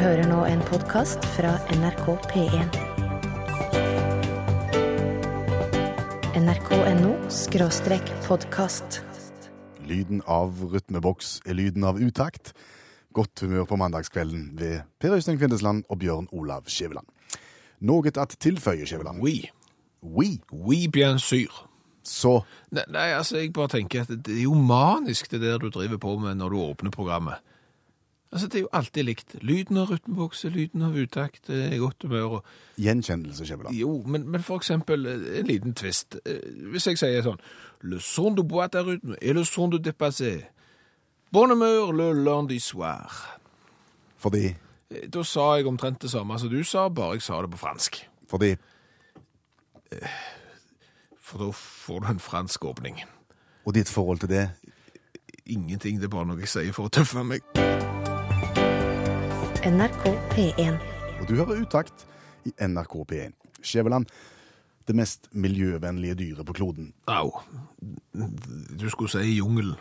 hører nå en podkast fra NRK P1. nrk.no skråstrek podkast. Lyden av rytmeboks er lyden av utakt. Godt humør på mandagskvelden ved Per Øystein Kvindesland og Bjørn Olav Skjæveland. Noe at tilføye, Skjæveland? Oui. Oui. Oui, bien sûr. Så Nei, nei, altså, jeg bare tenker at det er jo manisk det der du driver på med når du åpner programmet. Altså, det er jo alltid likt. Lyden av rytmebokse, lyden av utakt, det er godt humør. Og... gjenkjennelse, Skjæveland. Jo, men, men for eksempel eh, en liten twist. Eh, Hvis jeg sier sånn Le son de boite à rythme et le son de dépassé. Bon humeur le lundi soir. Fordi Eh, Da sa jeg omtrent det samme som du sa, bare jeg sa det på fransk. Fordi For da får du en fransk åpning. Og ditt forhold til det Ingenting, det er bare noe jeg sier for å tøffe meg. NRK P1. Og du hører utakt i NRK P1. Skjæveland, det mest miljøvennlige dyret på kloden. Au. Du skulle si jungelen.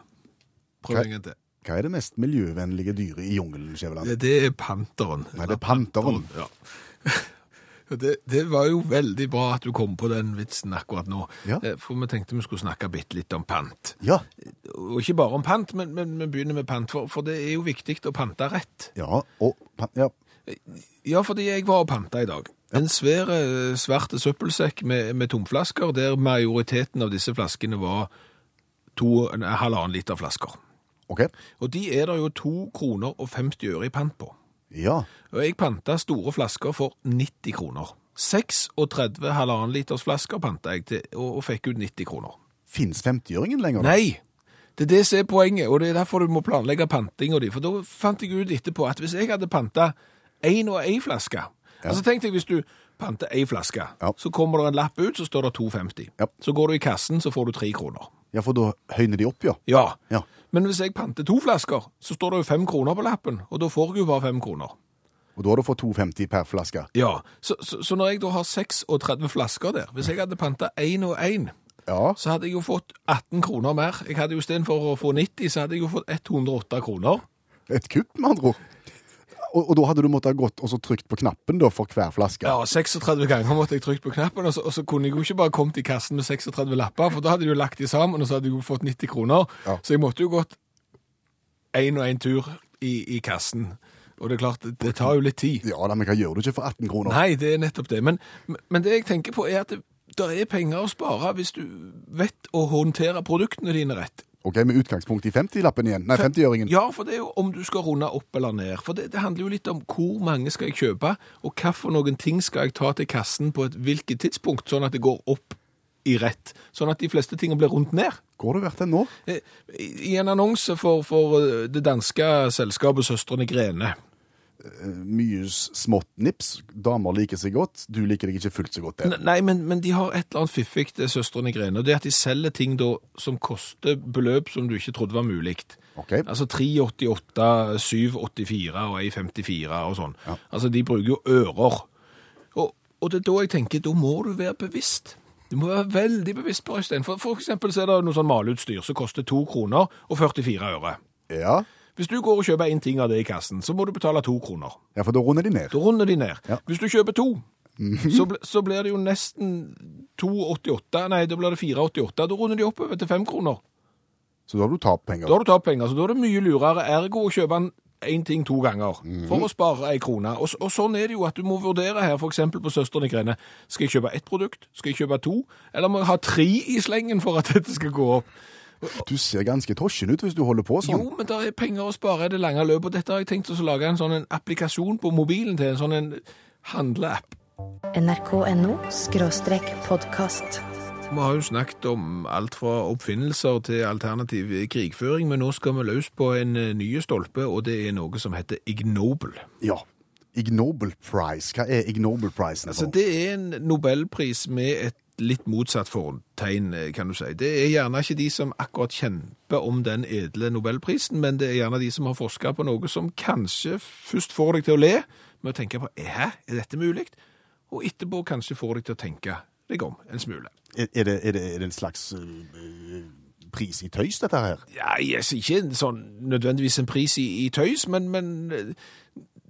Prøv en gang til. Hva er det mest miljøvennlige dyret i jungelen, Skjæveland? Det, det er panteren. Nei, det er panteren. Ja. Det, det var jo veldig bra at du kom på den vitsen akkurat nå. Ja. Eh, For vi tenkte vi skulle snakke bitte litt om pant. Ja. Og ikke bare om pant, men, men vi begynner med pant, for, for det er jo viktig å pante rett. Ja. Og ja. Ja, fordi jeg var og panta i dag. En svær, eh, svart søppelsekk med, med tomflasker, der majoriteten av disse flaskene var to, en halvannen liter flasker. OK. Og de er det jo to kroner og 50 øre i pant på. Ja. Og jeg panta store flasker for 90 kroner. 36 halvannen liters flasker panta jeg til, og, og fikk ut 90 kroner. Fins 50-øringen lenger? Nei! Det er det som er poenget, og det er derfor du må planlegge pantinga di. For da fant jeg ut etterpå at hvis jeg hadde panta én og én flaske Altså tenk deg hvis du panter én flaske, Ja. så kommer det en lapp ut, så står det 2,50. Ja. Så går du i kassen, så får du tre kroner. Ja, for da høyner de opp, ja. Ja. Ja. Men hvis jeg panter to flasker, så står det jo fem kroner på lappen, og da får jeg jo bare fem kroner. Og da har du fått 2,50 per flaske. Ja, så, så, så når jeg da har 36 flasker der, hvis jeg hadde panta én og én, Ja. så hadde jeg jo fått 18 kroner mer. Jeg hadde jo istedenfor å få 90, så hadde jeg jo fått 108 kroner. Et kupp, med andre ord. Og, og da hadde du måttet gått og så trykt på knappen da, for hver flaske. Ja, 36 ganger måtte jeg trykt på knappen, og så, og så kunne jeg jo ikke bare kommet i kassen med 36 lapper, for da hadde de jo lagt de sammen, og så hadde jeg jo fått 90 kroner. Ja. Så jeg måtte jo gått en og en tur i, i kassen. Og det er klart, det, tar jo litt tid. Ja men hva gjør du ikke for 18 kroner? Nei, det er nettopp det. Men, men det jeg tenker på er at det, det er penger å spare hvis du vet å håndtere produktene dine rett. Ok, Med utgangspunkt i 50-lappen igjen? Nei, 50-øringen. Ja, for det er jo om du skal runde opp eller ned. For det, det handler jo litt om hvor mange skal jeg kjøpe, og hva for noen ting skal jeg ta til kassen på et hvilket tidspunkt, sånn at det går opp i rett. Sånn at de fleste tingene blir rundt ned. Hvor har du vært hen nå? Eh, I en annonse for, for eh, det danske selskapet Søstrene Grene. Mye smått nips. Damer liker seg godt. Du liker deg ikke fullt så godt Det. Nei, men, men de har et eller annet fiffig, det Søstrene Grene. Og det at de selger ting da som koster beløp som du ikke trodde var mulig. Okay. Altså 388, 784 og 154 og sånn. Ja. Altså, de bruker jo ører. Og, og det er da jeg tenker, da må du være bevisst. Du må være veldig bevisst på Øystein. For, for eksempel så er det noe sånn maleutstyr som koster 2 kroner og 44 øre. Ja. Hvis du går og kjøper én ting av det i kassen, så må du betale to kroner. ja, for da runder de ned. Da runder de ned. Ja. Hvis du kjøper to, så, ble, så blir det jo nesten 2,88. Nei, da blir det 4,88. Da runder de oppover til fem kroner. Så da har du tapt penger. Da har du tapt penger, så da er det mye lurere ergo å kjøpe en én ting to ganger for å spare ei krone. Og, og sånn er det jo at du må vurdere her, f.eks. på Søstrene Grene. Skal jeg kjøpe ett produkt? Skal jeg kjøpe to? Eller må jeg ha tre i slengen for at dette skal gå opp? Du ser ganske tosjen ut hvis du holder på sånn. Jo, men det er penger å spare i det lange løpet. Og dette har jeg tenkt å lage en sånn en applikasjon på mobilen til, en sånn en handleapp. nrk.no podkast. Vi har jo snakket om alt fra oppfinnelser til alternativ krigføring, men nå skal vi løs på en ny stolpe, og det er noe som heter Ignoble. Ja. Ignoble Prize. Hva er Ignoble Prize? Altså, det er en nobelpris med et litt motsatt fortegn, eh, kan du si. Det er gjerne ikke de som akkurat kjemper om den edle nobelprisen, men det er gjerne de som har forsket på noe som kanskje først får deg til å le, med å tenke på, hæ, er dette mulig? Og etterpå kanskje får deg til å tenke deg om en smule. Er, er, det, er, det, er det en slags øh, pris i tøys, dette her? Ja, yes, ikke en sånn nødvendigvis en pris i, i tøys, men, men eh,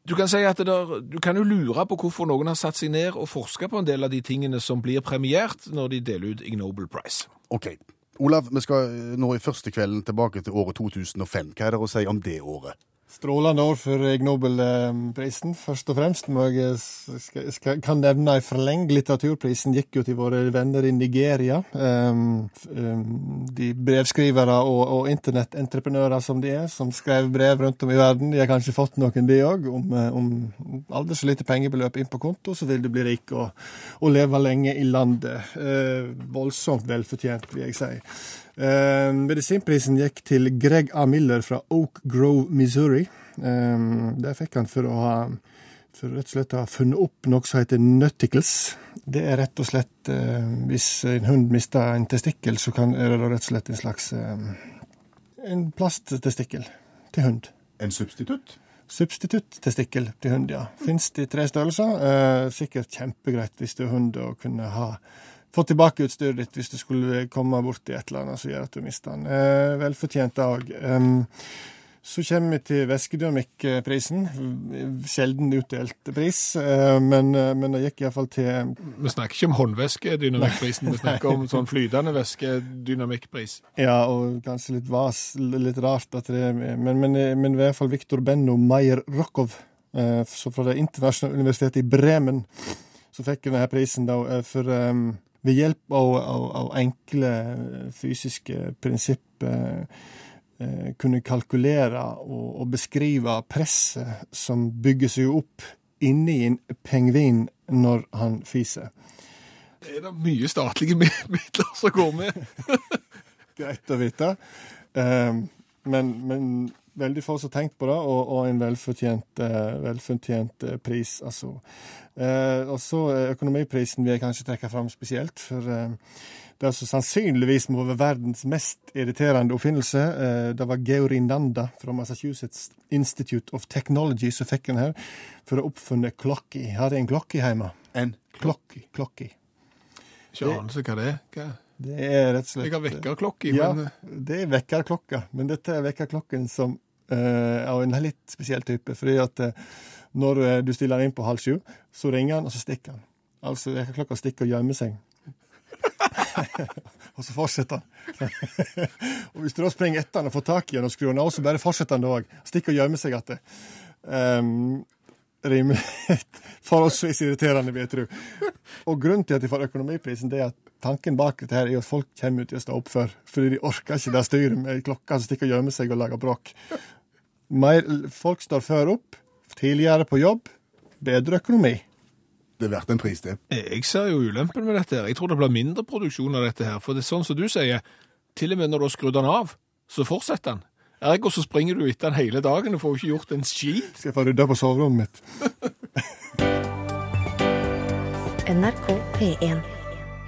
Du kan si at der, du kan jo lure på hvorfor noen har satt seg ned og forska på en del av de tingene som blir premiert når de deler ut Ignoble Prize. OK. Olav, vi skal eh, nå i første kvelden tilbake til året 2005. Hva er det å si om det året? Strålende år for Ig Nobel-prisen. Først og fremst må jeg skal, skal, kan nevne en forleng. Litteraturprisen gikk jo til våre venner i Nigeria. Um, um, de brevskrivere og, og internettentreprenører som de er, som skrev brev rundt om i verden. De har kanskje fått noen, de òg. Om, om aldri så lite pengebeløp inn på konto, så vil du bli rik og, og leve lenge i landet. Uh, voldsomt velfortjent, vil jeg si. Uh, medisinprisen gikk til Greg A. Miller fra Oak Grove, Missouri. Eh, det fikk han for å ha for rett og slett ha funnet opp noe som heter nutticles. Det er rett og slett eh, Hvis en hund mister en testikkel, så kan, er det rett og slett en slags En plasttestikkel til hund. En substitutt? Substitutt-testikkel til hund, ja. Fins det i tre størrelser. sikkert kjempegreit hvis du er hund å kunne ha få tilbake utstyret ditt hvis du skulle komme borti et eller annet som gjør at du mister den. Eh, velfortjent dag. Så kommer vi til væskedynamikkprisen. Sjelden utdelt pris, uh, men, men, det gikk iallfall til Vi snakker ikke om håndvæskedynamikkprisen, vi snakker om sånn flytende væskedynamikkpris. Ja, og kanskje litt vas, litt rart at det er Men, men, men i hvert fall Viktor Benno Meyer Rokov, uh, fra Det internasjonale universitetet i Bremen, så fikk denne prisen da for ved hjelp av, av, av enkle fysiske prinsipper eh, kunne kalkulere og, og, beskrive presset som bygger seg opp inni en pengvin når han fiser. Det er det mye statlige midler som går med. Greit å vite. Eh, men, men, veldig få som har tenkt på det, og, og en velfortjent, eh, velfortjent eh, pris, altså. Eh, og så økonomiprisen vil jeg kanskje trekke fram spesielt, for eh, det som sannsynligvis må være verdens mest irriterende oppfinnelse, eh, det var Geori Nanda fra Massachusetts Institute of Technology som fikk den her, for å oppfunne klokki. Hadde en klokki hjemme. En klokki? Klokki. Ikke anelse hva det er. Hva? Det er rett og slett Jeg har vekkerklokke, ja, men det er vekkerklokka. Men dette er vekkerklokken som uh, av en litt spesiell type. fordi at uh, når uh, du stiller den inn på halv sju, så ringer den, og så stikker den. Altså vekkerklokka stikker og gjemmer seg. og så fortsetter han. og hvis du da springer etter han og får tak i han og skrur han av, så bare fortsetter han da òg. Stikker og gjemmer seg igjen. Um, rimelig forholdsvis irriterende, vil jeg tro. Og grunnen til at de får økonomiprisen, det er at tanken bak dette her er at folk kommer ut til å stå opp før, fordi de orker ikke det styret med klokka som stikker og gjemmer seg og lager bråk. Mer, folk står før opp, tidligere på jobb, bedre økonomi. Det er verdt en pris, det. Jeg ser jo ulempen med dette. her. Jeg tror det blir mindre produksjon av dette her. For det er sånn som du sier, til og med når du har skrudd den av, så fortsetter den. Ergo så springer du etter den hele dagen og får ikke gjort en skit. Skal jeg få rydda på soverommet mitt? NRK P1.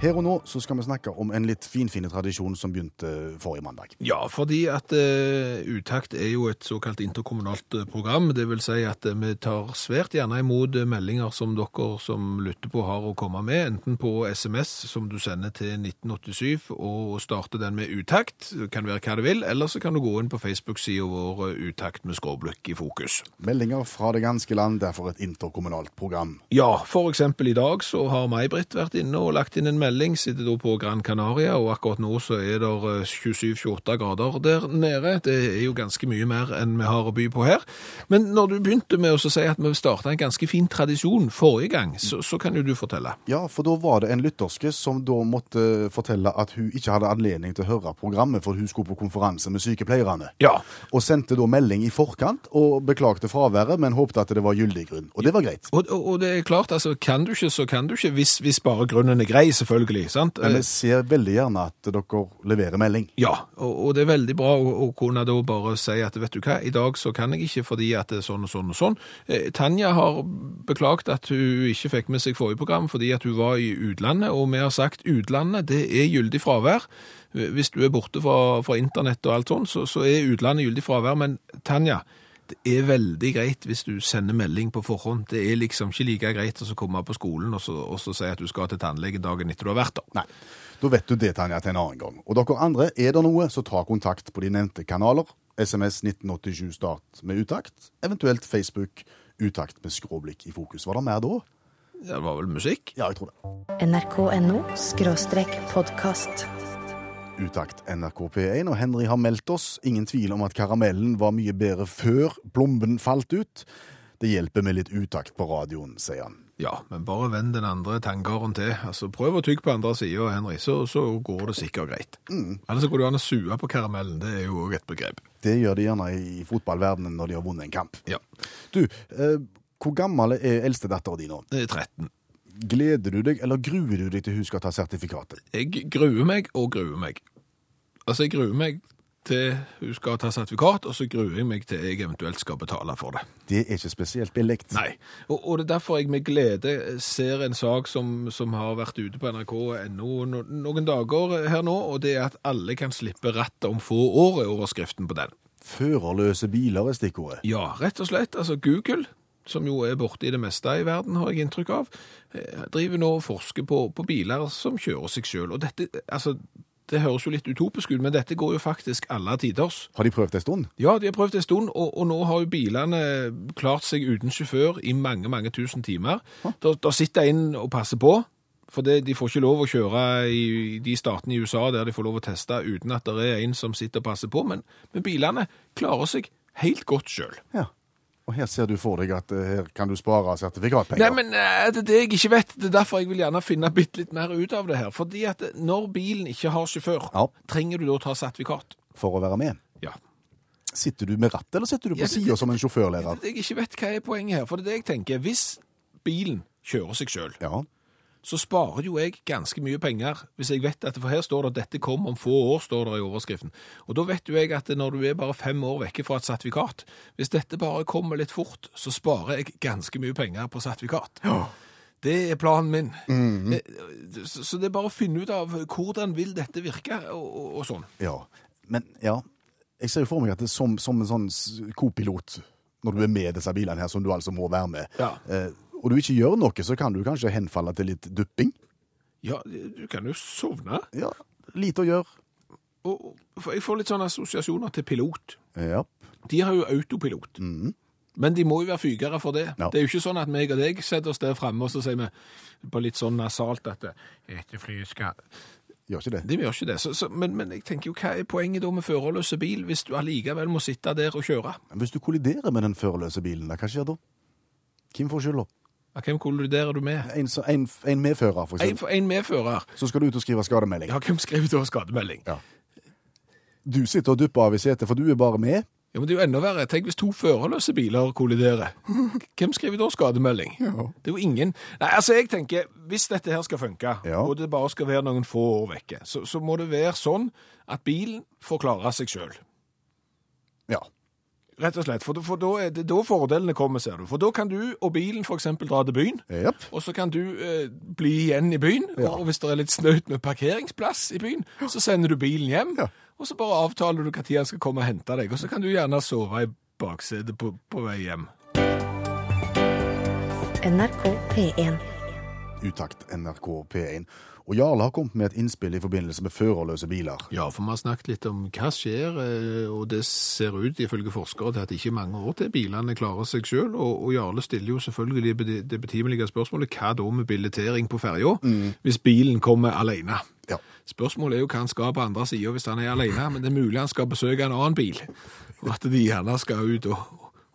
Her og nå så skal vi snakke om en litt finfin tradisjon som begynte forrige mandag. Ja, fordi at uh, Utakt er jo et såkalt interkommunalt uh, program. Det vil si at uh, vi tar svært gjerne imot meldinger som dere som lytter på har å komme med, enten på SMS som du sender til 1987 og starter den med Utakt, kan være hva det vil, eller så kan du gå inn på Facebook-sida vår Utakt med skråblikk i fokus. Meldinger fra det ganske land, derfor et interkommunalt program. Ja, for eksempel i dag så har May-Britt vært inne og lagt inn en melding melding, sitter da på Gran Canaria, og akkurat nå så er det 27-28 grader der nede. Det er jo ganske mye mer enn vi har å by på her. Men når du begynte med å si at vi starta en ganske fin tradisjon forrige gang, så, så, kan jo du fortelle. Ja, for da var det en lytterske som da måtte fortelle at hun ikke hadde anledning til å høre programmet, for hun skulle på konferanse med sykepleierne. Ja. Og sendte da melding i forkant og beklagte fraværet, men håpte at det var gyldig grunn. Og det var greit. Og, og, og det er klart, altså, kan du ikke, så kan du ikke, hvis, hvis bare grunnen er grei, selvfølgelig selvfølgelig. sant? Men vi ser veldig gjerne at dere leverer melding. Ja, og, og det er veldig bra å, å, kunne da bare si at vet du hva, i dag så kan jeg ikke fordi at det er sånn og sånn og sånn. Eh, Tanja har beklagt at hun ikke fikk med seg forrige program fordi at hun var i utlandet, og vi har sagt utlandet det er gyldig fravær. Hvis du er borte fra, fra internett og alt sånn, så, så er utlandet gyldig fravær. Men Tanja, det er veldig greit hvis du sender melding på forhånd. Det er liksom ikke like greit å komme på skolen og så, og så si at du skal til tannlegen dagen etter du har vært der. Nei. Da vet du det, Tanja, til en annen gang. Og dere andre, er det noe, så ta kontakt på de nevnte kanaler. SMS 1987 start med utakt, eventuelt Facebook Utakt med skråblikk i fokus. Var det mer da? Det var vel musikk? Ja, jeg tror det. nrk.no podkast. Utakt NRK P1, og Henry har meldt oss. Ingen tvil om at karamellen var mye bedre før plomben falt ut. Det hjelper med litt utakt på radioen, sier han. Ja, men bare vend den andre tanngården til. Altså, Prøv å tygge på andre sida, Henry, så, så går det sikkert greit. Ellers går det an å sue på karamellen. Det er jo òg et begrep. Det gjør de gjerne i fotballverdenen når de har vunnet en kamp. Ja. Du, eh, hvor gammel er eldstedattera di nå? Det er 13. Gleder du deg, eller gruer du deg til hun skal ta sertifikatet? Jeg gruer meg og gruer meg. Altså, jeg gruer meg til hun skal ta sertifikat, og så gruer jeg meg til jeg eventuelt skal betale for det. Det er ikke spesielt billig. Nei, og, og det er derfor jeg med glede ser en sak som, som har vært ute på nrk.no no, noen dager her nå, og det er at alle kan slippe rattet om få år, er overskriften på den. Førerløse biler er stikkordet. Ja, rett og slett. Altså Google, som jo er borte i det meste i verden, har jeg inntrykk av, eh, driver nå og forsker på, på biler som kjører seg sjøl. Og dette, altså, det høres jo litt utopisk ut, men dette går jo faktisk alle tiders. Har de prøvd en stund? Ja, de har prøvd en stund, og, og nå har jo bilene klart seg uten sjåfør i mange, mange tusen timer. Da, da sitter en og passer på, for det, de får ikke lov å kjøre i de statene i USA der de får lov å teste uten at det er en som sitter og passer på, men, men bilene klarer seg helt godt sjøl. Ja. Og her ser du for deg at eh, her kan du spare sertifikatpenger. Nei, men eh, det er det jeg ikke vet. Det er derfor jeg vil gjerne finne bitte litt mer ut av det her. Fordi at når bilen ikke har sjåfør, Ja. trenger du da ta sertifikat? For å være med. Ja. Sitter du med rattet, eller sitter du på Ja, sida som en sjåførlærer? Jeg ikke vet hva er poenget her. For det er det jeg tenker. Hvis bilen kjører seg sjøl, Ja. Så sparer jo jeg ganske mye penger hvis jeg vet at For her står det at dette kommer om få år, står det i overskriften. Og da vet jo jeg at når du er bare fem år vekke fra et sertifikat, hvis dette bare kommer litt fort, så sparer jeg ganske mye penger på sertifikat. Det er planen min. Mm Så så det er bare å finne ut av hvordan vil dette virke, og, og, sånn. ja. Men ja, jeg ser jo for meg at det er som, som en sånn kopilot, når du er med disse bilene her, som du altså må være med, Ja. Eh, og du ikke gjør noe, så kan du kanskje henfalle til litt dupping. Ja, du kan jo sovne. Ja, lite å gjøre. Og, for jeg får litt sånne assosiasjoner til pilot. Ja. De har jo autopilot. Men de må jo være fygere for det. Ja. Det er jo ikke sånn at meg og deg setter oss der fremme og så sier vi på litt sånn nasalt at dette flyet skal Gjør ikke det? De gjør ikke det. Så, så, men, men jeg tenker jo, hva er poenget da med førerløse bil, hvis du allikevel må sitte der og kjøre? Hvis du kolliderer med den førerløse bilen, hva skjer da? Hvem får skylda? Hvem kolliderer du med? En, en, en medfører, for eksempel. en medfører. Så skal du ut og skrive skademelding. Ja, hvem skriver da skademelding? Ja. Du sitter og dupper av i setet, for du er bare med. Ja, men det er jo enda verre. Tenk hvis to førerløse biler kolliderer. Hvem skriver da skademelding? Ja. Det er jo ingen. Nei, altså jeg tenker, hvis dette her skal funke, Ja. og det bare skal være noen få år vekke, så, så må det være sånn at bilen får klare seg sjøl. Ja. Rett og slett. For, for da er det da fordelene kommer, ser du. For da kan du og bilen f.eks. dra til byen. yep. Og så kan du eh, bli igjen i byen, Ja. og hvis det er litt snaut med parkeringsplass i byen, så sender du bilen hjem, Ja. og så bare avtaler du når han skal komme og hente deg, og så kan du gjerne sove i baksetet på, på vei hjem. NRK P1. Utakt NRK P1. Og Jarle har kommet med et innspill i forbindelse med førerløse biler. Ja, for vi har snakket litt om hva skjer, eh, og det ser ut ifølge forskere til at det ikke er mange år til bilene klarer seg selv, og, og Jarle stiller jo selvfølgelig det- betimelige spørsmålet, hva da med billettering på ferja, hvis bilen kommer alene? Ja. Spørsmålet er jo hva han skal på andre sida hvis han er alene, men det er mulig han skal besøke en annen bil, og at de gjerne skal ut og,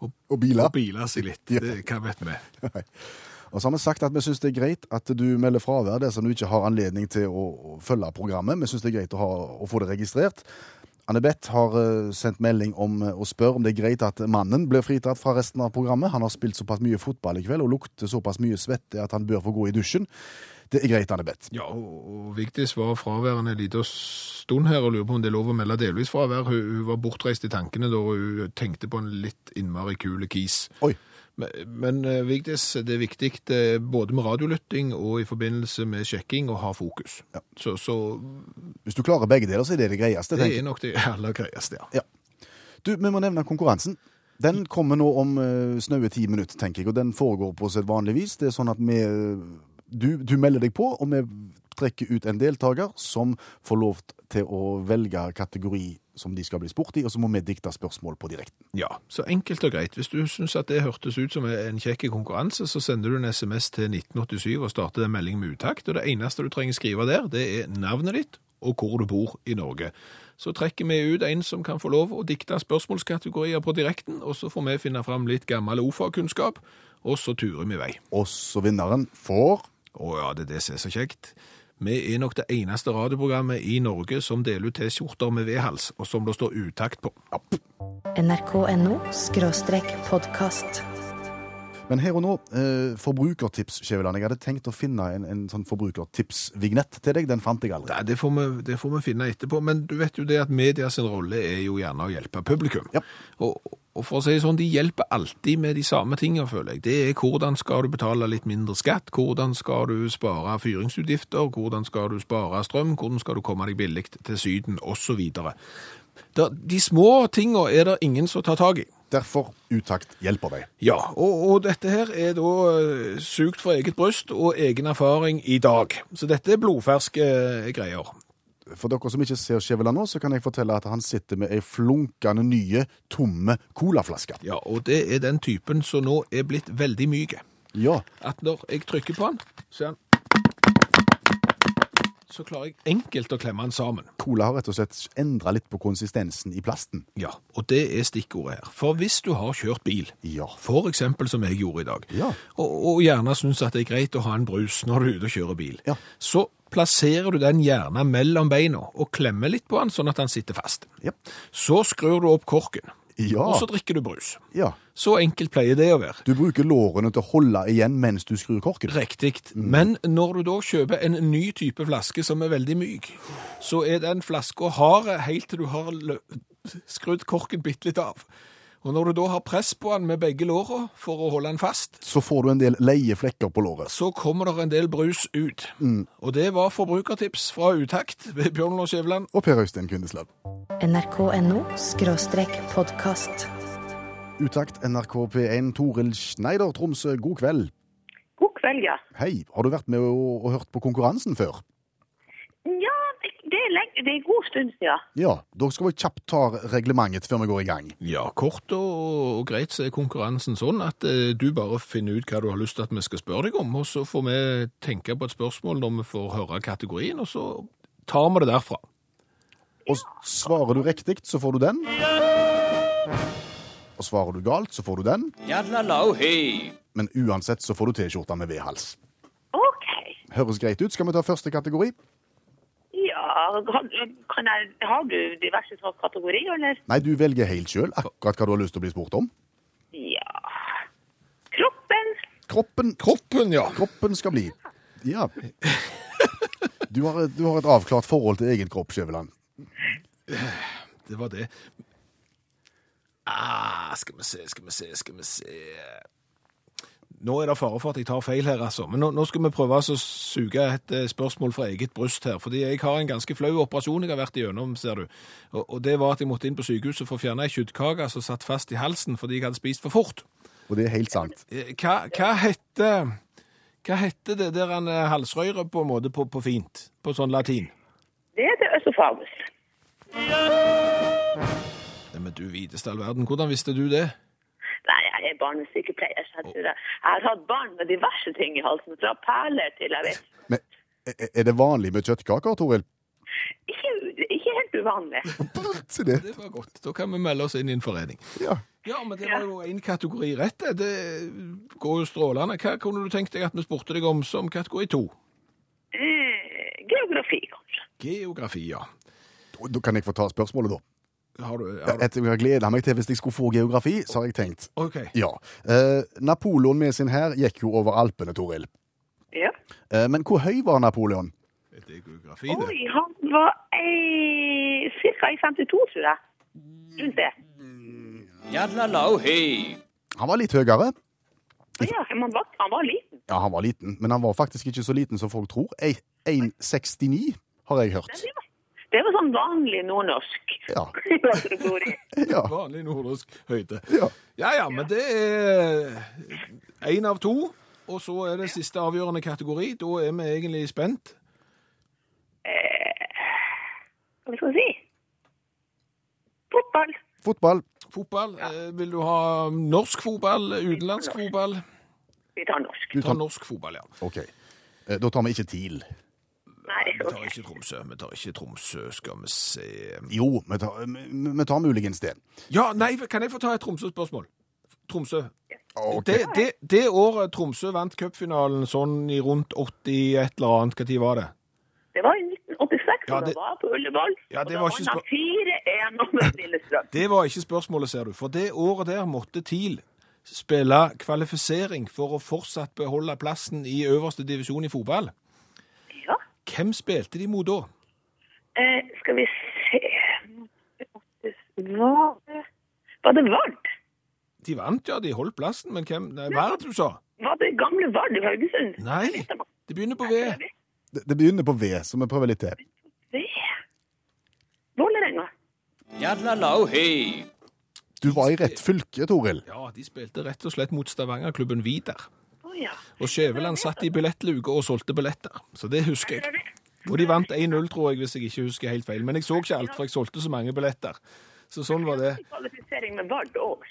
og, Og biler. seg litt. Ja. Det, hva vet vi? Og så har vi sagt at vi syns det er greit at du melder fravær dersom du ikke har anledning til å, følge programmet. Vi syns det er greit å, ha, å få det registrert. Anne-Beth har eh, sendt melding om å og spør om det er greit at mannen blir fritatt fra resten av programmet. Han har spilt såpass mye fotball i kveld og lukter såpass mye svette at han bør få gå i dusjen. Det er greit, Anne-Beth. Ja, og, Vigdis var fraværende en liten stund her og lurer på om det er lov å melde delvis fravær. Hun, hun var bortreist i tankene da hun tenkte på en litt innmari kule kis. Oi. Men, men eh, Vigdis, det er viktig eh, både med radiolytting og i forbindelse med sjekking å ha fokus. Ja. Så, så Hvis du klarer begge deler, så er det det greieste. det tenker er nok det aller greieste, ja. Ja. Du, vi må nevne konkurransen. Den kommer nå om uh, snaue ti minutter, tenker jeg, og den foregår på sedvanlig vis. Det er sånn at vi du, du melder deg på, og vi trekker ut en deltaker som får lov til å velge kategori som de skal bli spurt i, og så må vi dikte spørsmål på direkten. Ja, så enkelt og greit. Hvis du syns at det hørtes ut som en kjekk konkurranse, så sender du en SMS til 1987 og starter en melding med utakt. Og det eneste du trenger skrive der, det er navnet ditt og hvor du bor i Norge. Så trekker vi ut en som kan få lov å dikte spørsmålskategorier på direkten, og så får vi finne fram litt gammel OFA-kunnskap, og så turer vi i vei. Og så vinneren får Å ja, det er det som er så kjekt. Vi er nok det eneste radioprogrammet i Norge som deler ut T-skjorter med V-hals, og som det står utakt på. nrk.no podkast. Men her og nå, eh, forbrukertips, Skjæveland. Jeg hadde tenkt å finne en, en sånn forbrukertips-vignett til deg. Den fant jeg aldri. Nei, det får, vi, det får vi finne etterpå, men du vet jo det at media sin rolle er jo gjerne å hjelpe publikum. Ja. Og, og for å si det sånn, de hjelper alltid med de samme tingene, føler jeg. Det er hvordan skal du betale litt mindre skatt, hvordan skal du spare fyringsutgifter, hvordan skal du spare strøm, hvordan skal du komme deg billig til Syden, osv. De små tingene er det ingen som tar tak i. Derfor Utakt hjelper deg. Ja, og, og dette her er da sugd sugt fra eget bryst og egen erfaring i dag. Så dette er blodferske eh, greier. For dere som ikke ser Skjæveland nå, så kan jeg fortelle at han sitter med ei flunkende nye, tomme colaflaske. Ja, og det er den typen som nå er blitt veldig myk. Ja, At når jeg trykker på den, så er den Så klarer jeg enkelt å klemme den sammen. cola har rett og slett endra litt på konsistensen i plasten. Ja, og det er stikkordet her. For hvis du har kjørt bil, Ja. for eksempel som jeg gjorde i dag, Ja. og, og gjerne syns at det er greit å ha en brus når du er ute og kjører bil, Ja. så plasserer du den gjerne mellom beina og klemmer litt på den sånn at den sitter fast. Ja. Så skrur du opp korken, Ja. og så drikker du brus. ja. Så enkelt pleier det å være. Du bruker lårene til å holde igjen mens du skrur korken. Riktig. Men når du da kjøper en ny type flaske som er veldig myk, så er den flaska hard helt til du har skrudd korken bitte litt av. Og når du da har press på den med begge låra for å holde den fast, Så får du en del leie flekker på låret. så kommer det en del brus ut. Og det var forbrukertips fra Utakt ved Bjørn Lars Skjæveland. Og Per Øystein Kvindesland. nrk.no podkast. Utakt NRK P1 Toril Schneider Tromsø, god kveld. God kveld, ja. Hei, har du vært med og, og hørt på konkurransen før? Ja, det, er, lenge, det er en god stund siden. Ja, da skal vi kjapt ta reglementet før vi går i gang. Ja, kort og, og greit så er konkurransen sånn at eh, du bare finner ut hva du har lyst til at vi skal spørre deg om, og så får vi tenke på et spørsmål når vi får høre kategorien, og så tar vi det derfra. Og svarer du riktig, så får du den. Og svarer du galt, så får du den. Men uansett så får du T-skjorta med V-hals. OK. Høres greit ut. Skal vi ta første kategori? Kan, jeg, har du diverse kategorier, eller? Nei, du velger helt sjøl akkurat hva du har lyst til å bli spurt om. Ja Kroppen. Kroppen, Kroppen, ja. kroppen skal bli. Ja. Du har, du har et avklart forhold til egen kropp, Skjæveland. Det var det. Ah, skal vi se, skal vi se, skal vi se. Nå er det fare for at jeg tar feil her, altså. Men nå, nå skal vi prøve å suge et eh, spørsmål fra eget bryst her. Fordi jeg har en ganske flau operasjon jeg har vært igjennom, ser du. Og, og det var at jeg måtte inn på sykehuset for å fjerne ei kjøttkake som satt fast i halsen fordi jeg hadde spist for fort. Og det er helt sant. Eh, Hva, hva heter hva heter det der han eh, halsrøret på en måte på, på fint? På sånn latin? Det heter øsofagus. Men du videste all verden, hvordan visste du det? Nei, jeg er barnesykepleier, så jeg tror jeg, jeg har hatt barn med diverse ting i halsen. Fra perler til jeg vet Men er- det vanlig med kjøttkaker, Toril? Ikke, ikke helt uvanlig. Det. Det var godt. Da kan vi melde oss inn i en forening. Ja. Ja, men det var jo en kategori rett. det. Det går jo strålende. Hva kunne du tenkt deg at vi spurte deg om som kategori to? Eh, geografi, kanskje. Geografi, ja. Da- Da kan jeg få ta spørsmålet, da. Har du, har du... Etter jeg gleda meg til hvis jeg skulle få geografi, så har jeg tenkt Okay. ja. Eh, Napoleon med sin hær gikk jo over Alpene, Toril. Ja. Eh, men hvor høy var Napoleon? Er geografi, det? Oi, han var ei, cirka i 52, tror jeg. Rundt det. Han var litt høyere. Ja, men han var, han var liten. Ja, han var liten, men han var faktisk ikke så liten som folk tror. 1,69 har jeg hørt. Det var, sånn vanlig nordnorsk. Ja. ja. Vanlig nordnorsk høyde. ja. Ja ja, men det er én av to. Og så er det siste avgjørende kategori. Da er vi egentlig spent. Hva skal vi si? Fotball. Fotball. Fotball. Ja. Vil du ha norsk fotball, utenlandsk fotball? Vi tar norsk. Du tar norsk fotball, ja. OK. Eh, Da tar vi ikke TIL. Nei, Vi tar ikke Tromsø. Vi tar ikke Tromsø, skal vi se Jo, vi tar, vi- vi tar muligens det. Ja, nei, kan jeg få ta et Tromsø-spørsmål? Tromsø. Okay. Det, det, det året Tromsø vant cupfinalen sånn i rundt 80 et eller annet, tid var det? Det var i 1986, Ja, og det- det var på Ullevål. Ja, det og var ikke vant han 4-1 over Lillestrøm. Det var ikke spørsmålet, ser du. For det året der måtte TIL spille kvalifisering for å fortsatt beholde plassen i øverste divisjon i fotball. Hvem spilte de mot da? Eh, skal vi se Var det, var det Vard? De vant, ja. De holdt plassen, men hvem Nei, Hva det du sa? Var det gamle Vard i Haugesund? Nei, det begynner på V. Det, det begynner på V, så vi prøver litt til. V. Vålerenga. Du var i rett fylke, Toril. Ja, de spilte rett og slett mot Stavangerklubben Vidar. Ja. Og Skjæveland satt i billettluke og solgte billetter. Så det husker er jeg. Det. Og de vant 1-0, tror jeg, hvis jeg ikke husker helt feil. Men jeg så ikke alt, for jeg solgte så mange billetter. Så sånn var det. Kvalifisering med Vard òg.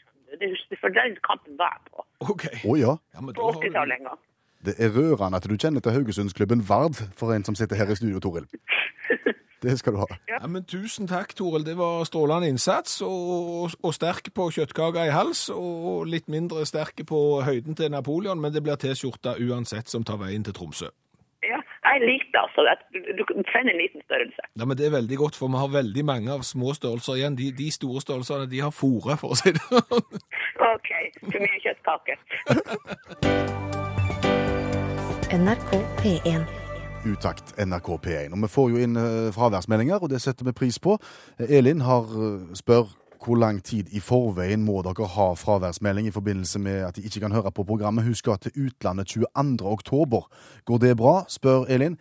For den kampen var jeg på. OK. Å ja. Ja, men da På har du- 80-tallet en gang. Det er rørende at du kjenner til Haugesundsklubben Vard for en som sitter her i studio, Toril. Det skal du ha. Ja, men Tusen takk, Toril. Det var strålende innsats. Og, og sterk på kjøttkaka i hals, og litt mindre sterk på høyden til Napoleon. Men det blir T-skjorta uansett som tar veien til Tromsø. Jeg det. altså. Du, trenger en liten størrelse. Ja, men Det er veldig godt, for vi har veldig mange av små størrelser igjen. De, de store størrelsene de har fôret, for å si det sånn. OK. For mye kjøttkake. NRK P1. Utakt NRK P1. Og vi får jo inn eh, fraværsmeldinger, og det setter vi pris på. Eh, Elin har eh, spør hvor lang tid i forveien må dere ha fraværsmelding i forbindelse med at de ikke kan høre på programmet. Hun skal til utlandet 22. oktober. Går det bra, spør Elin.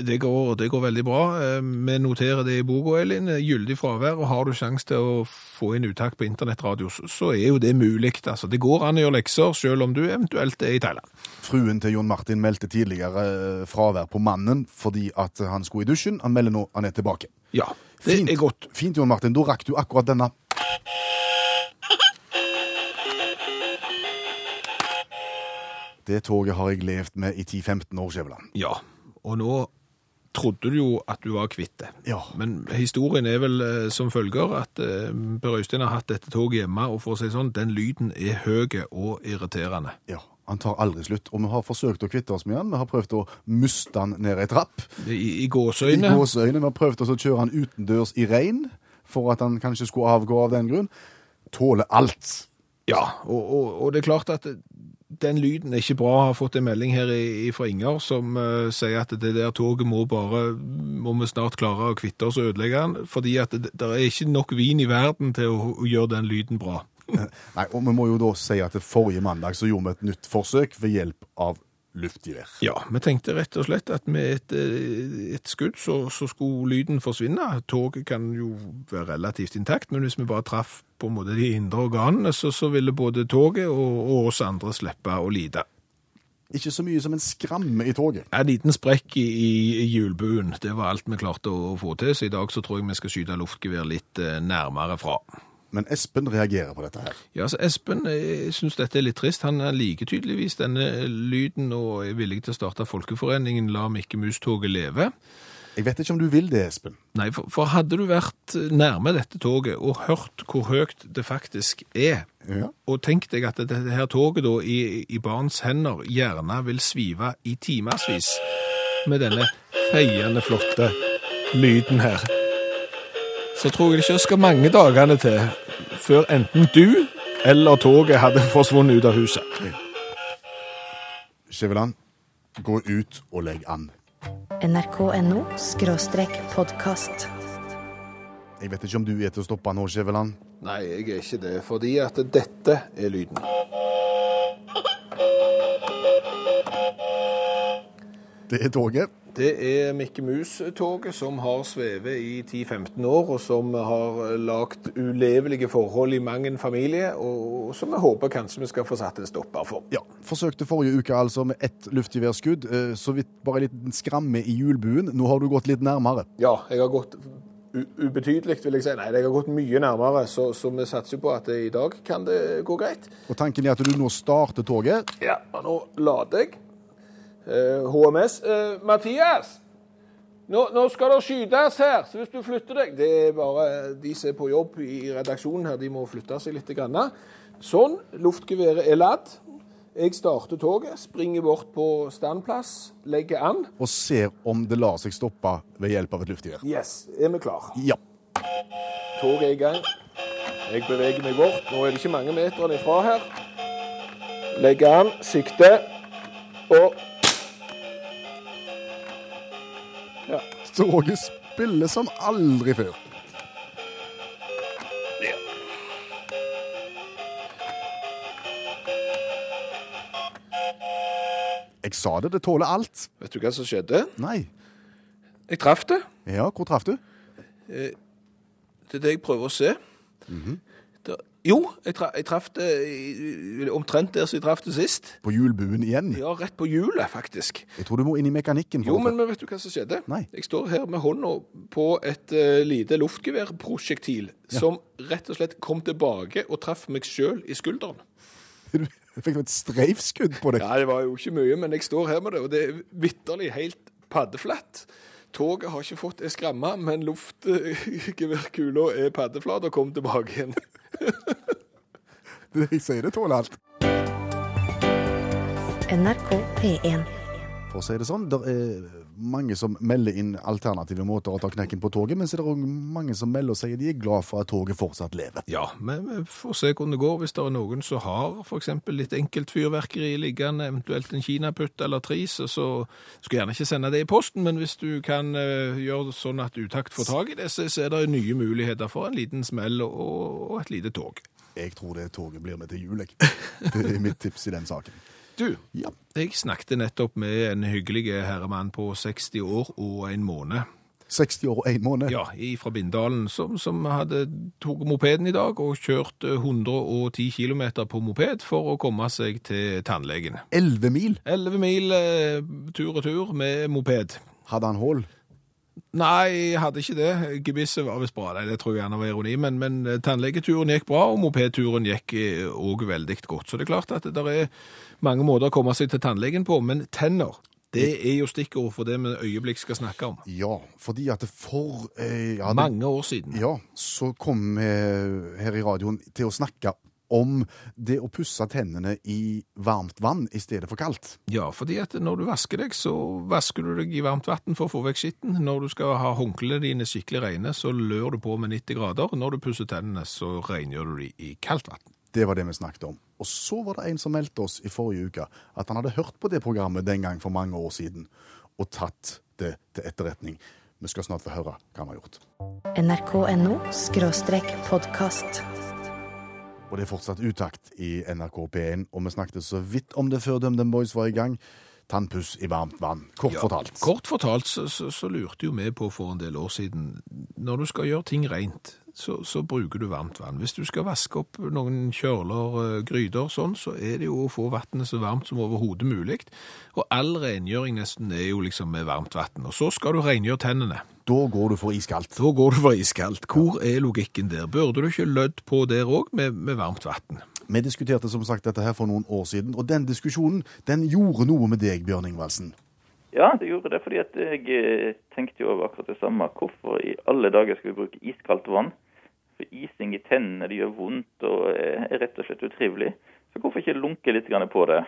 Det går, det går veldig bra. Eh, Vi noterer det i boka, Elin. Gyldig fravær. Og har du sjanse til å få inn uttak på internettradio, så- er jo det mulig. Altså, det går an å gjøre lekser, selv om du eventuelt er i Thailand. Fruen til Jon Martin meldte tidligere eh, fravær på mannen fordi at han skulle i dusjen. Han melder nå han er tilbake. Ja, det Fint. er godt. Fint, Jon Martin. Da rakk du akkurat denne. Det toget har jeg levd med i 10-15 år, Skjæveland. Ja, og nå trodde du jo at du var kvitt det. Ja. Men historien er vel eh, som følger at eh, Per Øystein har hatt dette toget hjemme, og for å si sånn, den lyden er høy og irriterende. Ja, Han tar aldri slutt. Og vi har forsøkt å kvitte oss med han. Vi har prøvd å muste han ned ei trapp. I, i I gåseøyne. gåseøyne. Vi har prøvd å kjøre han utendørs i regn, for at han kanskje skulle avgå av den grunn. Tåler alt. Ja, og, og, og det er klart at den lyden er ikke bra. Jeg har fått en melding her fra Inger som uh, sier at det der toget må bare, må vi snart klare å kvitte oss og ødelegge den, fordi at det, det er ikke nok vin i verden til å, å gjøre den lyden bra. Nei, og Vi må jo da si at forrige mandag så gjorde vi et nytt forsøk ved hjelp av luftgevær. Ja, vi tenkte rett og slett at med et, eh, et skudd så, så skulle lyden forsvinne. Toget kan jo være relativt intakt, men hvis vi bare traff på en måte de indre organene, så, så ville både toget og, og oss andre slippe å lide. Ikke så mye som en skramme i toget. En liten sprekk i, i, i hjulbuen, det var alt vi klarte å, å få til, så i dag så tror jeg vi skal skyte luftgevær litt eh, nærmere fra. Men Espen reagerer på dette her. Ja, så Espen syns synes dette er litt trist. Han liker tydeligvis denne lyden og er villig til å starte Folkeforeningen La Mikke Mus-toget leve. Jeg vet ikke om du vil det, Espen. Nei, for, for hadde du vært nærme dette toget og hørt hvor høyt det faktisk er, Ja. og tenkt deg at dette her toget da i, i barns hender gjerne vil svive i timersvis med denne feiende flotte lyden her, så tror jeg det ikke skal mange dagene til før enten du eller toget hadde forsvunnet ut av huset. Skjæveland, gå ut og legg an. NRK.no skråstrek podkast. Jeg vet ikke om du er til å stoppe nå, Skjæveland. Nei, jeg er ikke det, fordi at dette er lyden. Det er toget. Det er Mikke Mus-toget som har svevet i 10-15 år, og som har lagt ulevelige forhold i mang en familie, og som vi håper kanskje vi skal få satt en stopper for. Ja, Forsøkte forrige uke altså med ett luftgeværskudd. eh, Så vidt bare en liten skramme i hjulbuen. Nå har du gått litt nærmere. Ja, jeg har gått ubetydelig, vil jeg si. Nei, jeg har gått mye nærmere, så, så vi satser på at i dag kan det gå greit. Og tanken er at du nå starter toget. Ja, og nå lader jeg. Eh, HMS. Eh, Mathias! Nå, nå skal det skytes her, så hvis du flytter deg Det er bare de som er på jobb i redaksjonen her, de må flytte seg litt. Grann. Sånn. Luftgeværet er ladd. Jeg starter toget, springer bort på standplass, legger an. Og ser om det lar seg stoppe ved hjelp av et luftgevær. Yes, er vi klar? Ja. Toget er i gang. Jeg beveger meg bort. Nå er det ikke mange meterne ifra her. Legger an, sikter, og Toget spiller som aldri før. Jeg sa det, det tåler alt. Vet du hva som skjedde? Nei. Jeg traff det. Ja, hvor traff du? Det er det jeg prøver å se. Da- jo, jeg, tra jeg traff det i- omtrent der som jeg traff det sist. På hjulbuen igjen? Ja, rett på hjulet, faktisk. Jeg tror du må inn i mekanikken. for Jo, å men, vet du hva som skjedde? Nei. Jeg står her med hånda på et uh, lite luftgeværprosjektil som rett og slett kom tilbake og traff meg sjøl i skulderen. Du fikk et streifskudd på deg. Ja, det var jo ikke mye, men jeg står her med det, og det er vitterlig helt paddeflatt. Toget har ikke fått ei skramme, men luftgeværkula er paddeflat og kom tilbake igjen. Det- Jeg sier det tåler alt. NRK P1. For å si det sånn, der er mange som melder inn alternative måter å ta knekken på toget, men så er det også mange som melder og sier de er glad for at toget fortsatt lever. Ja, men vi får se hvordan det går hvis det er noen som har f.eks. litt enkelt fyrverkeri liggende, eventuelt en kinaputt eller tris, så, skal jeg gjerne ikke sende det i posten, men hvis du kan eh, gjøre sånn at utakt får tak i det, så, er det nye muligheter for en liten smell og et lite tog. Jeg tror det toget blir med til jul, jeg. Det er mitt tips i den saken. Du, Ja. jeg snakket nettopp med en hyggelig herremann på 60 år og en måned. 60 år og en måned. Ja, fra Bindalen, som, som hadde tok mopeden i dag og kjørt eh, 110 km på moped for å komme seg til tannlegen. 11 mil 11 mil eh, tur og tur med moped. hadde han hull. Nei, jeg hadde ikke det. Gebisset var visst bra, det tror jeg gjerne var ironi, men, men eh, tannlegeturen gikk bra, og mopedturen gikk òg veldig godt. Så det er klart at det er mange måter å komme seg til tannlegen på, men tenner, det er jo stikkord for det vi øyeblikk skal snakke om. Ja, fordi at for eh, ja, det, Mange år siden. Ja, så kom vi her i radioen til å snakke om det å pusse tennene i varmt vann i stedet for kaldt. Ja, fordi at når du vasker deg, så vasker du deg i varmt vann for å få vekk skitten. Når du skal ha håndklærne dine skikkelig rene, så lør du på med 90 grader. Når du pusser tennene, så rengjør du de i kaldt vann. Det var det vi snakket om. Og så var det en som meldte oss i forrige uke at han hadde hørt på det programmet den gang for mange år siden, og tatt det til etterretning. Vi skal snart få høre hva han har gjort. NRK.no skråstrek podkast. Og det er fortsatt utakt i NRK P1, og vi snakket så vidt om det før DumDum Boys var i gang. Tannpuss i varmt vann, kort fortalt. Kort fortalt så, så, så lurte jo vi på for en del år siden, når du skal gjøre ting rent, så, så bruker du varmt vann. Hvis du skal vaske opp noen kjøler, eh, gryter, sånn, så er det jo å få vannet så varmt som overhodet mulig. Og all rengjøring nesten er jo liksom med varmt vann. Og så skal du rengjøre tennene. Da går du for iskaldt. Da går du for iskaldt. Hvor er logikken der? Burde du ikke lødd på der òg, med, med varmt vann? Vi diskuterte som sagt dette her for noen år siden, og den diskusjonen den gjorde noe med deg, Bjørn Ingvaldsen. Ja, det gjorde det, fordi at jeg eh, tenkte jo over akkurat det samme. Hvorfor i alle dager skal vi bruke iskaldt vann? For ising i tennene det gjør vondt og er rett og slett utrivelig. Så hvorfor ikke lunke litt på det?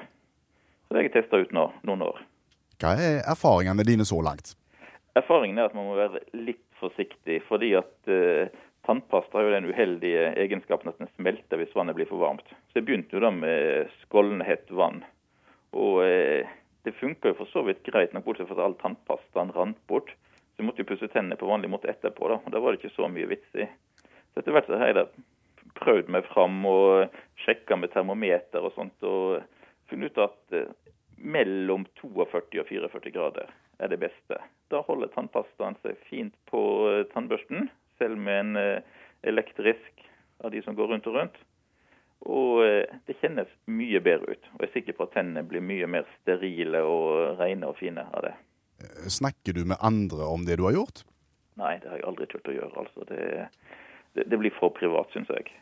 Så det har jeg testa ut nå, noen år. Hva er erfaringene dine så langt? Erfaringen er at man må være litt forsiktig, fordi at uh, tannpasta har jo den uheldige egenskapen at den smelter hvis vannet blir for varmt. Så jeg begynte jo da med skålende hett vann. Og uh, det funka jo for så vidt greit nok, bortsett fra at all tannpastaen rant bort. Så jeg måtte jo pusse tennene på vanlig måte etterpå, da. Og da var det ikke så mye vits i. Så etter hvert så har jeg da prøvd meg fram og sjekka med termometer og sånt, og funnet ut at uh, mellom 42 og 44 grader er det beste. Da holder tannpastaen seg fint på eh, tannbørsten, selv med en eh, elektrisk av de som går rundt og rundt. Og eh, det kjennes mye bedre ut. Og jeg er sikker på at tennene blir mye mer sterile og rene og fine av det. Snakker du med andre om det du har gjort? Nei, det har jeg aldri turt å gjøre. altså. Det, det, det blir for privat, syns jeg.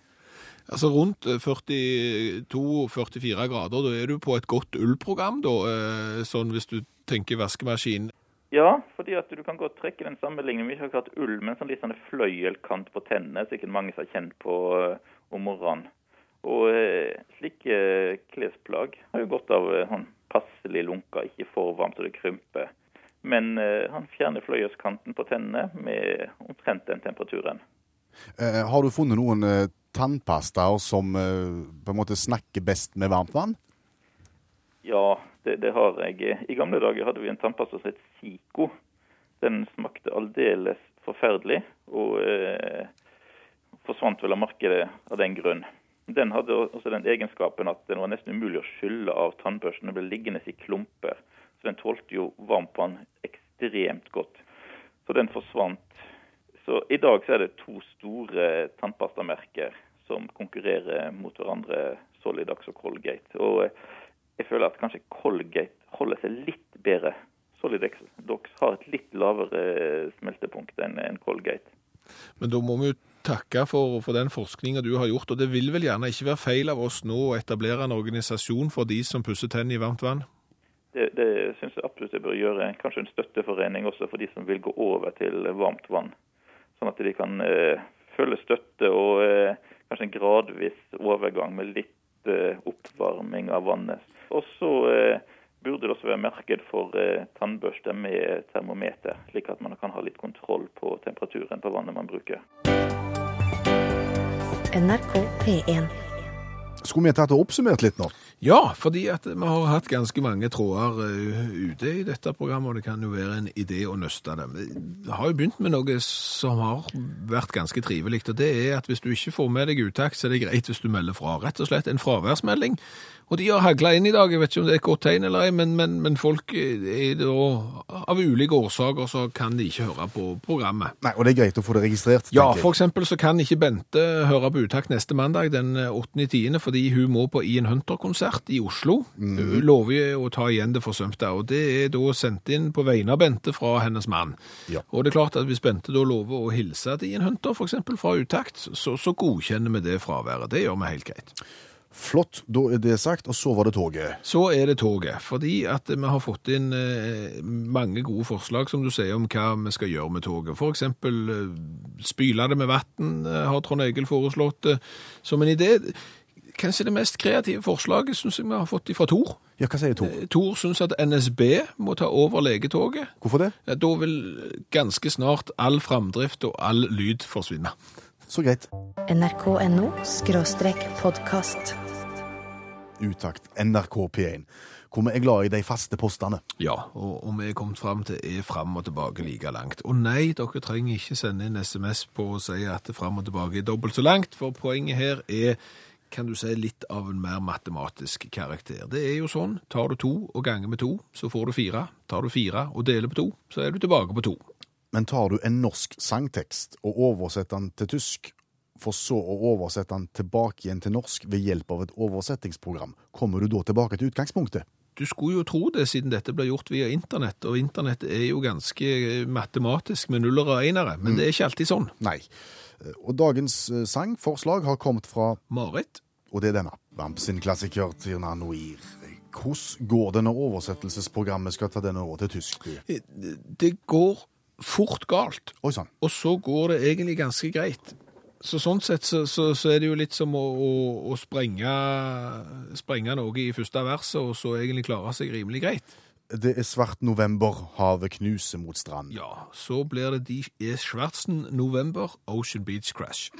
Altså rundt 42-44 grader, da er du på et godt ullprogram, da, eh, sånn hvis du tenker vaskemaskin. Ja, fordi at du kan godt trekke den sammenligningen. Vi har ikke hatt ull, men sånn litt sånn fløyelkant på tennene. Sikkert mange som har kjent på eh, om morgenen. Og eh, slike klesplagg har jo godt av eh, sånn passelig lunka, ikke for varmt så det krymper. Men eh, han fjerner fløyelskanten på tennene med omtrent den temperaturen. Eh, har du funnet noen eh, tannpastaer som eh, på en måte snakker best med varmt vann? Ja, det, det har jeg. I gamle dager hadde vi en tannpasta som het Zico. Den smakte aldeles forferdelig, og eh, forsvant vel av markedet av den grunn. Den hadde også den egenskapen at den var nesten umulig å skylle av tannbørsten. Den ble liggende i klumper. Så den tålte jo varmt vann ekstremt godt. Så den forsvant. Så i dag så er det to store tannpastamerker som konkurrerer mot hverandre, Solidax og Colgate. Og eh, jeg føler at kanskje Colgate holder seg litt bedre. Solidax Dox har et litt lavere smeltepunkt enn Colgate. Men da må vi jo takke for, for den forskninga du har gjort, og det vil vel gjerne ikke være feil av oss nå å etablere en organisasjon for de som pusser tennene i varmt vann? Det, det syns jeg absolutt jeg bør gjøre. Kanskje en støtteforening også for de som vil gå over til varmt vann. Sånn at de kan eh, føle støtte og eh, kanskje en gradvis overgang med litt eh, oppvarming av vannet. Og så eh, burde det også være marked for eh, tannbørster med termometer, slik at man kan ha litt kontroll på temperaturen på vannet man bruker. NRK P1. Skulle vi tatt og oppsummert litt nå? Ja, fordi at vi har hatt ganske mange tråder eh, ute i dette programmet, og det kan jo være en idé å nøste dem. Vi har jo begynt med noe som har vært ganske trivelig, og det er at hvis du ikke får med deg utakt, så er det greit hvis du melder fra. Rett og slett en fraværsmelding. Og de har hagla inn i dag, jeg vet ikke om det er et godt tegn eller ei, men, men, men folk er da av ulike årsaker så kan de ikke høre på programmet. Nei, Og det er greit å få det registrert? Ja, for eksempel så kan ikke Bente høre på utakt neste mandag den 8.10. fordi hun må på Ian Hunter-konsert i Oslo. Hun lover å ta igjen det forsømte, og det er da sendt inn på vegne av Bente fra hennes mann. Ja. Og det er klart at hvis Bente da lover å hilse til Ian Hunter, eksempel fra utakt, så, så godkjenner vi det fraværet. Det gjør vi helt greit. Flott, da er det sagt. Og så var det toget. Så er det toget, fordi at vi har fått inn eh, mange gode forslag, som du sier, om hva vi skal gjøre med toget. For eksempel eh, spyle det med vann, eh, har Trond Egil foreslått som en idé. Kanskje det mest kreative forslaget syns jeg vi har fått fra Tor. Ja, hva sier Tor? Tor synes at NSB må ta over legetoget. Hvorfor det? Da vil ganske snart all framdrift og all lyd forsvinne. Så greit. NRK.no podkast. Utakt NRK P1. Hvor vi er glad i de faste postene. Ja, og, og vi er kommet fram til er fram og tilbake like langt. Og nei, dere trenger ikke sende inn SMS på å si at fram og tilbake er dobbelt så langt, for poenget her er kan du si, litt av en mer matematisk karakter. Det er jo sånn, tar du to og ganger med to, så får du fire. Tar du fire og deler på to, så er du tilbake på to. Men tar du en norsk sangtekst og oversetter den til tysk, for så å oversette den tilbake igjen til norsk ved hjelp av et oversettingsprogram, kommer du da tilbake til utgangspunktet? Du skulle jo tro det, siden dette ble gjort via internett, og internett er jo ganske matematisk med nuller og enere, men det er ikke alltid sånn. Nei. Og dagens eh, sangforslag har kommet fra, Marit? og det er denne, Vamp sin klassiker Tirna Noir. Hvordan går det når oversettelsesprogrammet skal ta den over til tysk? Det går fort galt. Oi sånn. Og så går det egentlig ganske greit. Så sånn sett så, så, så er det jo litt som å, å, å sprenge, sprenge noe i første verset, og så egentlig klare seg rimelig greit. Det er svart november, havet knuser mot strand. Ja, så blir det De er Schwartzen November, Ocean Beach Crash.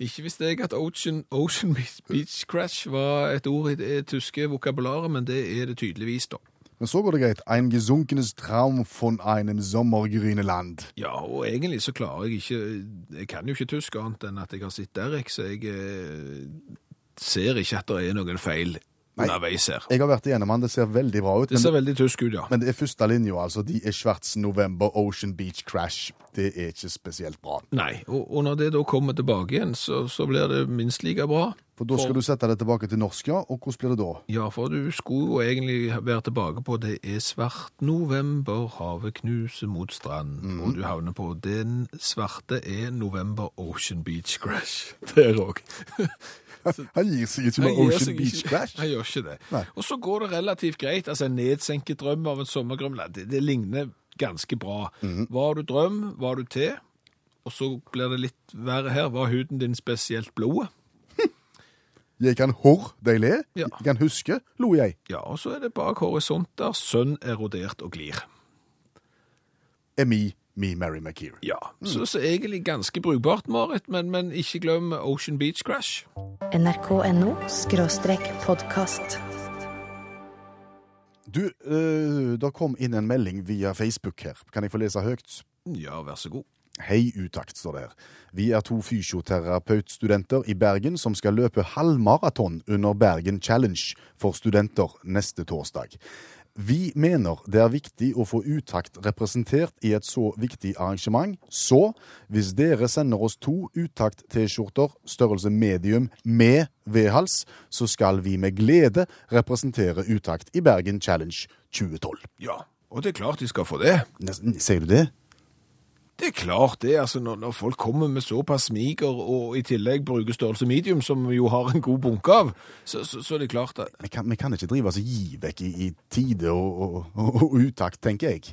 Ikke visste jeg at Ocean, Ocean Beach Crash var et ord i det tyske vokabularet, men det er det tydeligvis, da. Men så går det greit. Ein gesunkenes Traum von einem Sommergrüneland. Ja, og egentlig så klarer jeg ikke Jeg kan jo ikke tysk annet enn at jeg har sett Derek, så jeg eh, ser ikke at det er noen feil underveis her. Jeg har vært igjennom den, det ser veldig bra ut. Det ser veldig tysk ut, ja. men det er første linja, altså. De er Schwartz November Ocean Beach Crash. Det er ikke spesielt bra. Nei, og, og når det da kommer tilbake igjen, så, så blir det minst like bra. For da skal du sette det tilbake til norsk, ja. Og hvordan blir det da? Ja, for du skulle jo egentlig være tilbake på det er svart november, havet knuser mot strand, og du havner på den svarte er november Ocean Beach Crash. Der òg. Han gir seg ikke med Ocean Beach Crash. Han gjør ikke det. Nei. Og så går det relativt greit. Altså en nedsenket drøm av en sommergrøm, det, det ligner ganske bra. Hva Var du drøm, var du te, og så blir det litt verre her. Var huden din spesielt blodet? Jeg kan hår, de le. Ja. Jeg kan huske, lo jeg. Ja, og så er det bak horisonter, sønn erodert og glir. Er me, Mary McKeer. Ja, så, så egentlig ganske brukbart, Marit, men, men ikke glem Ocean Beach Crash. nrk.no skråstrek podkast. Du, uh, det kom inn en melding via Facebook her. Kan jeg få lese høyt? Ja, vær så god. Hei utakt, står det her. Vi er to fysioterapeutstudenter i Bergen som skal løpe halvmaraton under Bergen Challenge for studenter neste torsdag. Vi mener det er viktig å få utakt representert i et så viktig arrangement, så hvis dere sender oss to utakt-T-skjorter størrelse medium med V-hals, så skal vi med glede representere utakt i Bergen Challenge 2012. Ja, og det er klart de skal få det. Sier du det? Det er klart det, altså når, når folk kommer med såpass smiger og i tillegg bruker størrelse medium, som vi jo har en god bunke av, så, så, så er det klart at Vi kan, vi kan ikke drive oss og gi vekk i, i tide og, og, og, og utakt, tenker jeg.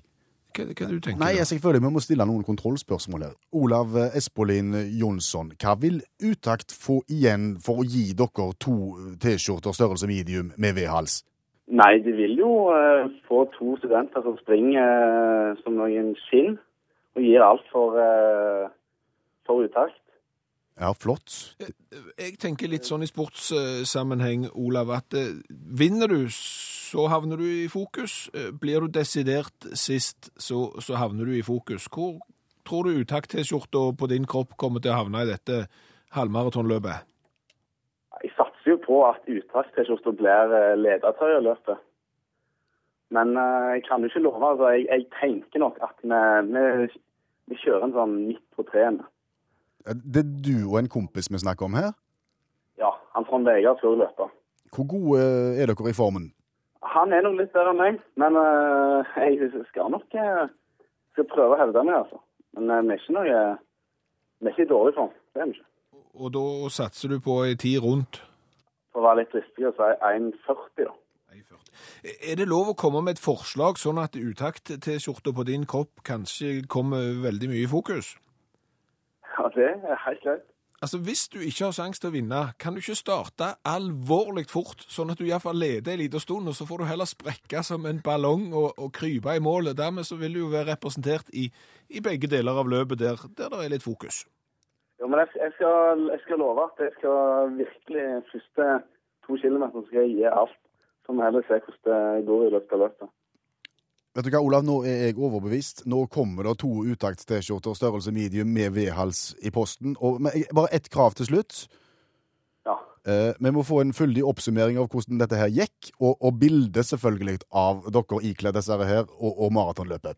Hva, hva du tenker Nei, jeg, jeg føler vi må stille noen kontrollspørsmål her. Olav Espolin Jonsson, hva vil utakt få igjen for å gi dere to T-skjorter størrelse medium med V-hals? Nei, de vil jo uh, få to studenter som springer uh, som noen skinn og gir alt for, uh, for utakt. Ja, flott. Jeg tenker litt sånn i sportssammenheng, Olav, at eh, vinner du, så havner du i fokus. Eh, Blir du desidert sist, så, så havner du i fokus. Hvor tror du utakt-T-skjorta på din kropp kommer til å havne i dette halvmaratonløpet? Jeg satser jo på at utakt-T-skjorta blir uh, ledertøy i løpet. Men eh, jeg kan jo ikke love. altså Jeg, jeg tenker nok at vi, vi, vi kjører en sånn midt på treet. Det er du og en kompis vi snakker om her. Ja, han Trond Vegard før løpet. Hvor gode er dere i formen? Han er nok litt bedre enn meg, men uh, jeg skal nok uh, skal prøve å hevde meg, altså. Men eh, vi er ikke noe Vi er ikke i dårlig form. Det er vi ikke. Og da satser du på ei tid rundt For å være litt dristig og si 1,40, da. 1,40. Er det lov å komme med et forslag, sånn at utakt-T-skjorta på din kropp kanskje kommer veldig mye i fokus? Ja, det er helt greit. Altså, Hvis du ikke har sjanse til å vinne, kan du ikke starte alvorlig fort, sånn at du iallfall leder en liten stund, og så får du heller sprekke som en ballong og, og krype i målet. Dermed så vil du jo være representert i, i begge deler av løpet der, der det er litt fokus. Jo, men jeg, jeg, skal, jeg skal love at jeg skal virkelig første to kilometer skal jeg gi alt. Så må vi heller se hvordan det går i løpet av løpet. Vet du hva, Olav, nå er jeg overbevist. Nå kommer det to utakts-T-skjorter størrelse medium med V-hals i posten. Og, men bare ett krav til slutt. Ja. Eh, vi må få en fyldig oppsummering av hvordan dette her gikk, og, og bilde selvfølgelig av dere ikledd disse her og, og maratonløpet.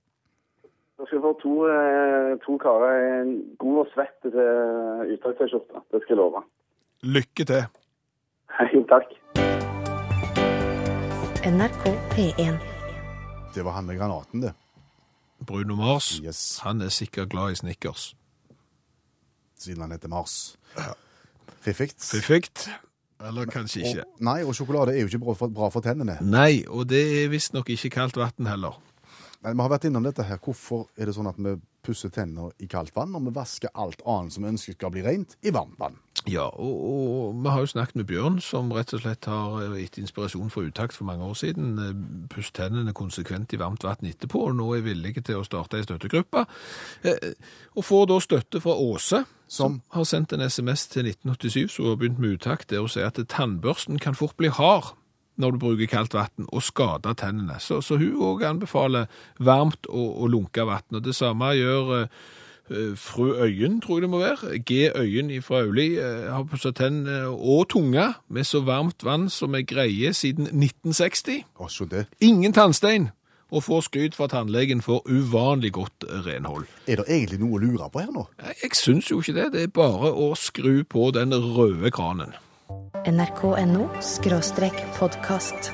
Dere skal få to, eh, to karer i en god og svett til uttak-T-skjorte. Det skal jeg love. Lykke til. Jo, takk. NRK P1. Det var han med granaten, det. Bruno Mars, Yes. han er sikkert glad i Snickers. Siden han heter Mars. Fiffigt. Fiffigt. Eller kanskje ikke. Og, nei, og sjokolade er jo ikke bra for, bra for tennene. Nei, og det er visstnok ikke kaldt vann heller. Men vi har vært innom dette her. Hvorfor er det sånn at vi pusser tenner i kaldt vann, og vi vasker alt annet som vi ønsker skal bli rent, i varmt vann? Ja, og, og vi har jo snakket med Bjørn, som rett og slett har eh, gitt inspirasjon for utakt for mange år siden. eh, Pusset tennene konsekvent i varmt vann etterpå, og nå er villige til å starte ei støttegruppe. Eh, Og får da støtte fra Åse, som har sendt en SMS til 1987, som har begynt med utakt, der hun sier at tannbørsten kan fort bli hard når du bruker kaldt vann, og skader tennene. Så, så hun òg anbefaler varmt og, og lunka vann. Og det samme gjør eh, Eh, Fru Øyen, tror jeg det må være. G. Øyen fra Auli eh, har pussa tenn og tunga med så varmt vann som er greie siden 1960. Å, se det. Ingen tannstein, og får skryt fra tannlegen for uvanlig godt renhold. Er det egentlig noe å lure på her nå? Jeg syns jo ikke det. Det er bare å skru på den røde kranen. nrk.no podkast.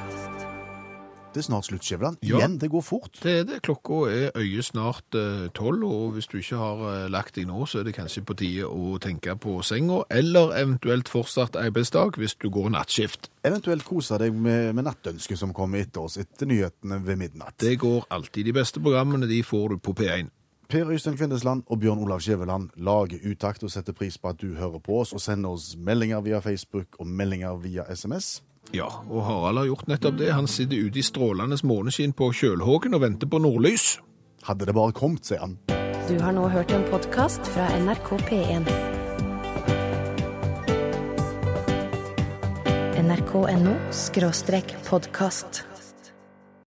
Det er snart slutt, Skjæveland. Ja. Igjen, det går fort. Det er det. Klokka er øye snart eh, tolv, og hvis du ikke har eh, lagt deg nå, så er det kanskje på tide å tenke på senga, eller eventuelt fortsatt arbeidsdag hvis du går nattskift. Eventuelt kose deg med, med nattønsket som kommer etter oss etter nyhetene ved midnatt. Det går alltid. De beste programmene de får du på P1. Per Øystein Kvindesland og Bjørn Olav Skjæveland lager utakt og setter pris på at du hører på oss, og sender oss meldinger via Facebook og meldinger via SMS. Ja, og Harald har gjort nettopp det. Han sitter ute i strålende måneskinn på Kjølhågen og venter på nordlys. Hadde det bare kommet, sier han. Du har nå hørt en podkast fra NRK P1. nrk.no skråstrek podkast.